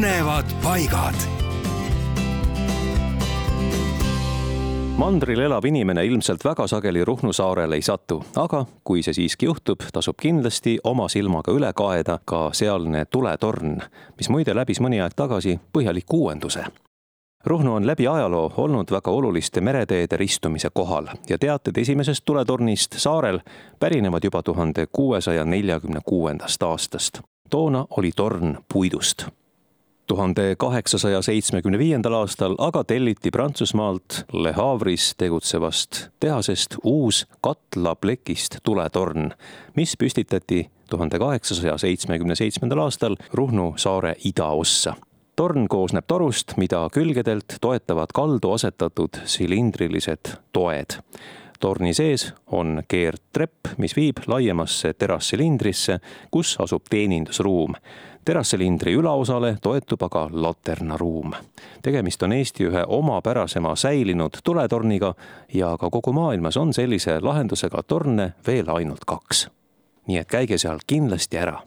põnevad paigad. mandril elav inimene ilmselt väga sageli Ruhnu saarele ei satu, aga kui see siiski juhtub, tasub kindlasti oma silmaga üle kaeda ka sealne tuletorn, mis muide läbis mõni aeg tagasi põhjaliku uuenduse Ruhnu on läbi ajaloo olnud väga oluliste mereteede ristumise kohal ja teated esimesest tuletornist saarel pärinevad juba tuhande kuuesaja neljakümne kuuendast aastast. toona oli torn puidust tuhande kaheksasaja seitsmekümne viiendal aastal aga telliti Prantsusmaalt Le Havre'is tegutsevast tehasest uus katlaplekist tuletorn, mis püstitati tuhande kaheksasaja seitsmekümne seitsmendal aastal Ruhnu saare idaossa torn koosneb torust, mida külgedelt toetavad kaldu asetatud silindrilised toed. Torni sees on keerdtrepp, mis viib laiemasse terassilindrisse, kus asub teenindusruum. terassilindri ülaosale toetub aga laternaruum. tegemist on Eesti ühe omapärasema säilinud tuletorniga ja ka kogu maailmas on sellise lahendusega torne veel ainult kaks. nii et käige seal kindlasti ära